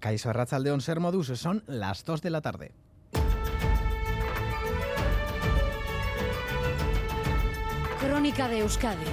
Caiso Arrachaldeón Ser Modus, son las 2 de la tarde. Crónica de Euskadi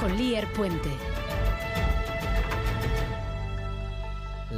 con Lier Puente.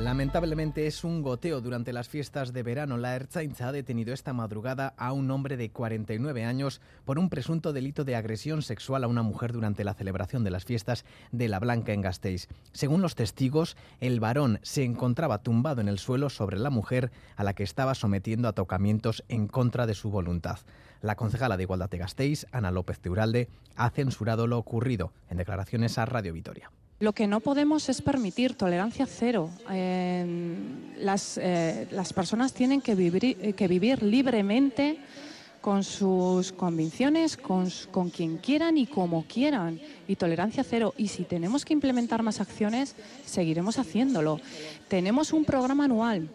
Lamentablemente es un goteo durante las fiestas de verano. La Ertzaintza ha detenido esta madrugada a un hombre de 49 años por un presunto delito de agresión sexual a una mujer durante la celebración de las fiestas de la Blanca en Gasteiz. Según los testigos, el varón se encontraba tumbado en el suelo sobre la mujer a la que estaba sometiendo a tocamientos en contra de su voluntad. La concejala de Igualdad de Gasteiz, Ana López Teuralde, ha censurado lo ocurrido en declaraciones a Radio Vitoria. Lo que no podemos es permitir tolerancia cero. Eh, las, eh, las, personas tienen que vivir, que vivir libremente con sus convicciones, con, con, quien quieran y como quieran. Y tolerancia cero. Y si tenemos que implementar más acciones, seguiremos haciéndolo. Tenemos un programa anual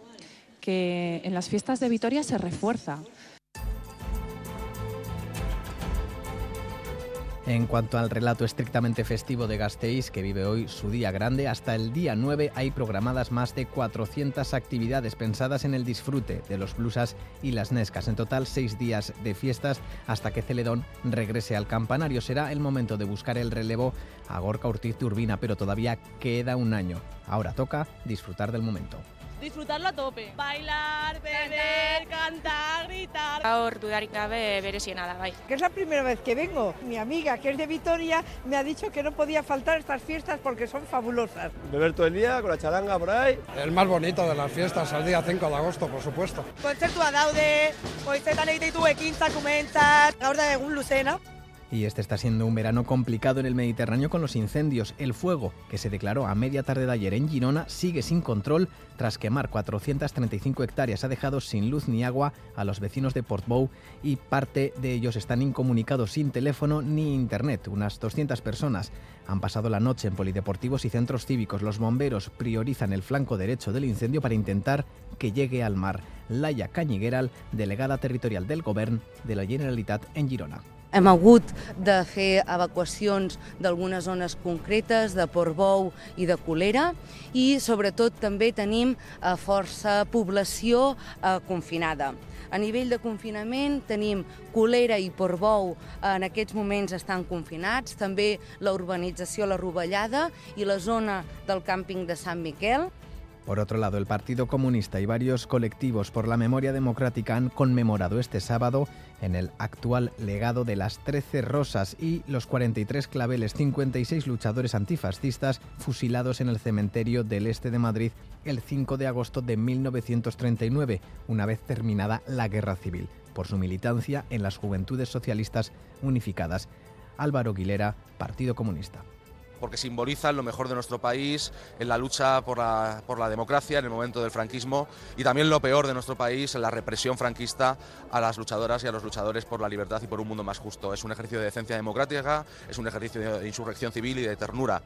que en las fiestas de Vitoria se refuerza. En cuanto al relato estrictamente festivo de Gasteiz, que vive hoy su día grande, hasta el día 9 hay programadas más de 400 actividades pensadas en el disfrute de los blusas y las nescas. En total, seis días de fiestas hasta que Celedón regrese al campanario. Será el momento de buscar el relevo a Gorka Ortiz de Urbina, pero todavía queda un año. Ahora toca disfrutar del momento disfrutarlo a tope. Bailar, beber, cantar, gritar. Gaur dudarik gabe beresiena da, bai. Que es la primera vez que vengo. Mi amiga, que es de Vitoria, me ha dicho que no podía faltar estas fiestas porque son fabulosas. Beber todo el día con la charanga por ahí. El más bonito de las fiestas, el día 5 de agosto, por supuesto. Kontzertua daude, goizetan egite ditu ekintzak umentzat, gaur da egun luzena. Y este está siendo un verano complicado en el Mediterráneo con los incendios. El fuego, que se declaró a media tarde de ayer en Girona, sigue sin control tras quemar 435 hectáreas. Ha dejado sin luz ni agua a los vecinos de Portbou y parte de ellos están incomunicados sin teléfono ni internet. Unas 200 personas han pasado la noche en polideportivos y centros cívicos. Los bomberos priorizan el flanco derecho del incendio para intentar que llegue al mar. Laia Cañigueral, delegada territorial del Govern de la Generalitat en Girona. Hem hagut de fer evacuacions d'algunes zones concretes, de Portbou i de Colera, i sobretot també tenim eh, força població eh, confinada. A nivell de confinament tenim Colera i Portbou en aquests moments estan confinats, també la urbanització La Rovellada i la zona del càmping de Sant Miquel. Por otro lado, el Partido Comunista y varios colectivos por la memoria democrática han conmemorado este sábado en el actual legado de las 13 rosas y los 43 claveles, 56 luchadores antifascistas fusilados en el cementerio del este de Madrid el 5 de agosto de 1939, una vez terminada la Guerra Civil, por su militancia en las Juventudes Socialistas Unificadas. Álvaro Aguilera, Partido Comunista porque simbolizan lo mejor de nuestro país en la lucha por la, democracia en el momento del franquismo y también lo peor de nuestro país en la represión franquista a las luchadoras y a los luchadores por la libertad y por un mundo más justo. Es un ejercicio de decencia democrática, es un ejercicio de insurrección civil y de ternura.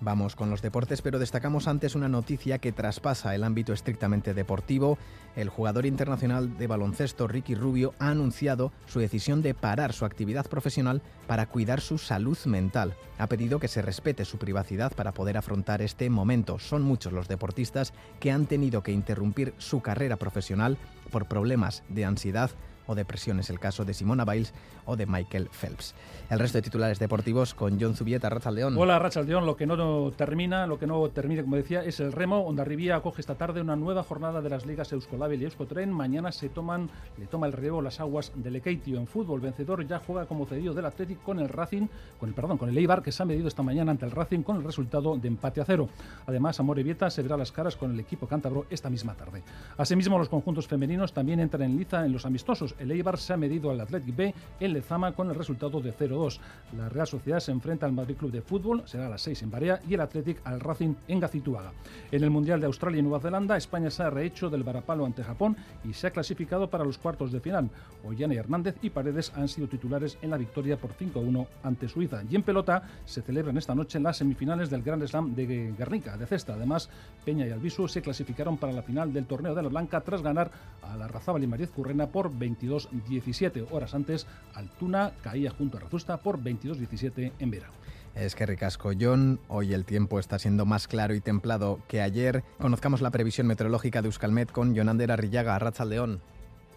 Vamos con los deportes, pero destacamos antes una noticia que traspasa el ámbito estrictamente deportivo. El jugador internacional de baloncesto Ricky Rubio ha anunciado su decisión de parar su actividad profesional para cuidar su salud mental. Ha pedido que se respete su privacidad para poder afrontar este momento. Son muchos los deportistas que han tenido que interrumpir su carrera profesional por problemas de ansiedad o depresión. Es el caso de Simona Biles o de Michael Phelps. El resto de titulares deportivos con John Zubieta, León. Hola, León. Lo que no termina, lo que no termina, como decía, es el remo. Ondarribía acoge esta tarde una nueva jornada de las ligas Euskolabel y Euskotren. Mañana se toman, le toma el relevo las aguas del Ekeitio en fútbol. Vencedor ya juega como cedido del Atlético con el Racing, con el perdón, con el Eibar que se ha medido esta mañana ante el Racing con el resultado de empate a cero. Además, Vieta se verá las caras con el equipo cántabro esta misma tarde. Asimismo, los conjuntos femeninos también entran en liza en los amistosos. El Eibar se ha medido al Athletic B en Lezama con el resultado de 0-2. La Real Sociedad se enfrenta al Madrid Club de Fútbol, será a las 6 en Barea, y el Athletic al Racing en Gacituaga. En el Mundial de Australia y Nueva Zelanda, España se ha rehecho del varapalo ante Japón y se ha clasificado para los cuartos de final. Ollane Hernández y Paredes han sido titulares en la victoria por 5-1 ante Suiza. Y en pelota se celebran esta noche las semifinales del Grand Slam de Guernica, de cesta. Además, Peña y Albisu se clasificaron para la final del torneo de la Blanca tras ganar a la Razábal y Mariez Currena por 22 17 horas antes, Altuna caía junto a Razusta por 22-17 en Vera. Es que ricasco, John. Hoy el tiempo está siendo más claro y templado que ayer. Conozcamos la previsión meteorológica de Euskalmet con Jonander Arrillaga, León.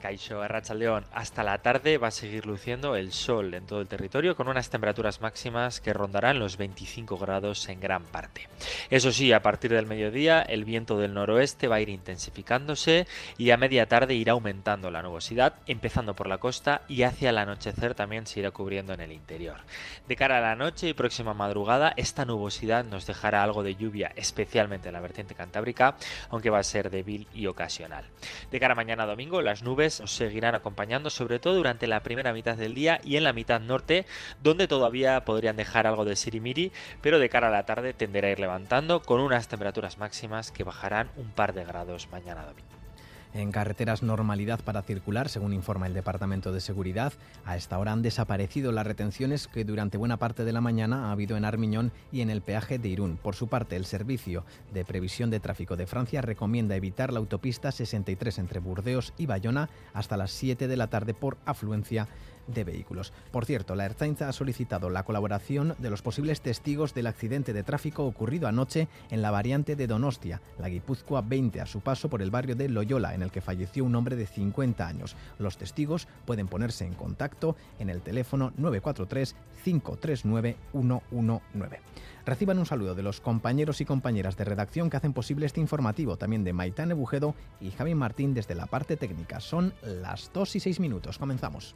Caixo León, hasta la tarde va a seguir luciendo el sol en todo el territorio con unas temperaturas máximas que rondarán los 25 grados en gran parte. Eso sí, a partir del mediodía el viento del noroeste va a ir intensificándose y a media tarde irá aumentando la nubosidad, empezando por la costa y hacia el anochecer también se irá cubriendo en el interior. De cara a la noche y próxima madrugada, esta nubosidad nos dejará algo de lluvia, especialmente en la vertiente cantábrica, aunque va a ser débil y ocasional. De cara a mañana domingo, las nubes nos seguirán acompañando, sobre todo durante la primera mitad del día y en la mitad norte, donde todavía podrían dejar algo de sirimiri, pero de cara a la tarde tenderá a ir levantando con unas temperaturas máximas que bajarán un par de grados mañana domingo. En carreteras normalidad para circular, según informa el Departamento de Seguridad. A esta hora han desaparecido las retenciones que durante buena parte de la mañana ha habido en Armiñón y en el peaje de Irún. Por su parte, el Servicio de Previsión de Tráfico de Francia recomienda evitar la autopista 63 entre Burdeos y Bayona hasta las 7 de la tarde por afluencia de vehículos. Por cierto, la Ertzaintza ha solicitado la colaboración de los posibles testigos del accidente de tráfico ocurrido anoche en la variante de Donostia, la Guipúzcoa 20, a su paso por el barrio de Loyola, en el que falleció un hombre de 50 años. Los testigos pueden ponerse en contacto en el teléfono 943 539 119. Reciban un saludo de los compañeros y compañeras de redacción que hacen posible este informativo, también de Maitán Bujedo y Javi Martín desde la parte técnica. Son las 2 y 6 minutos. Comenzamos.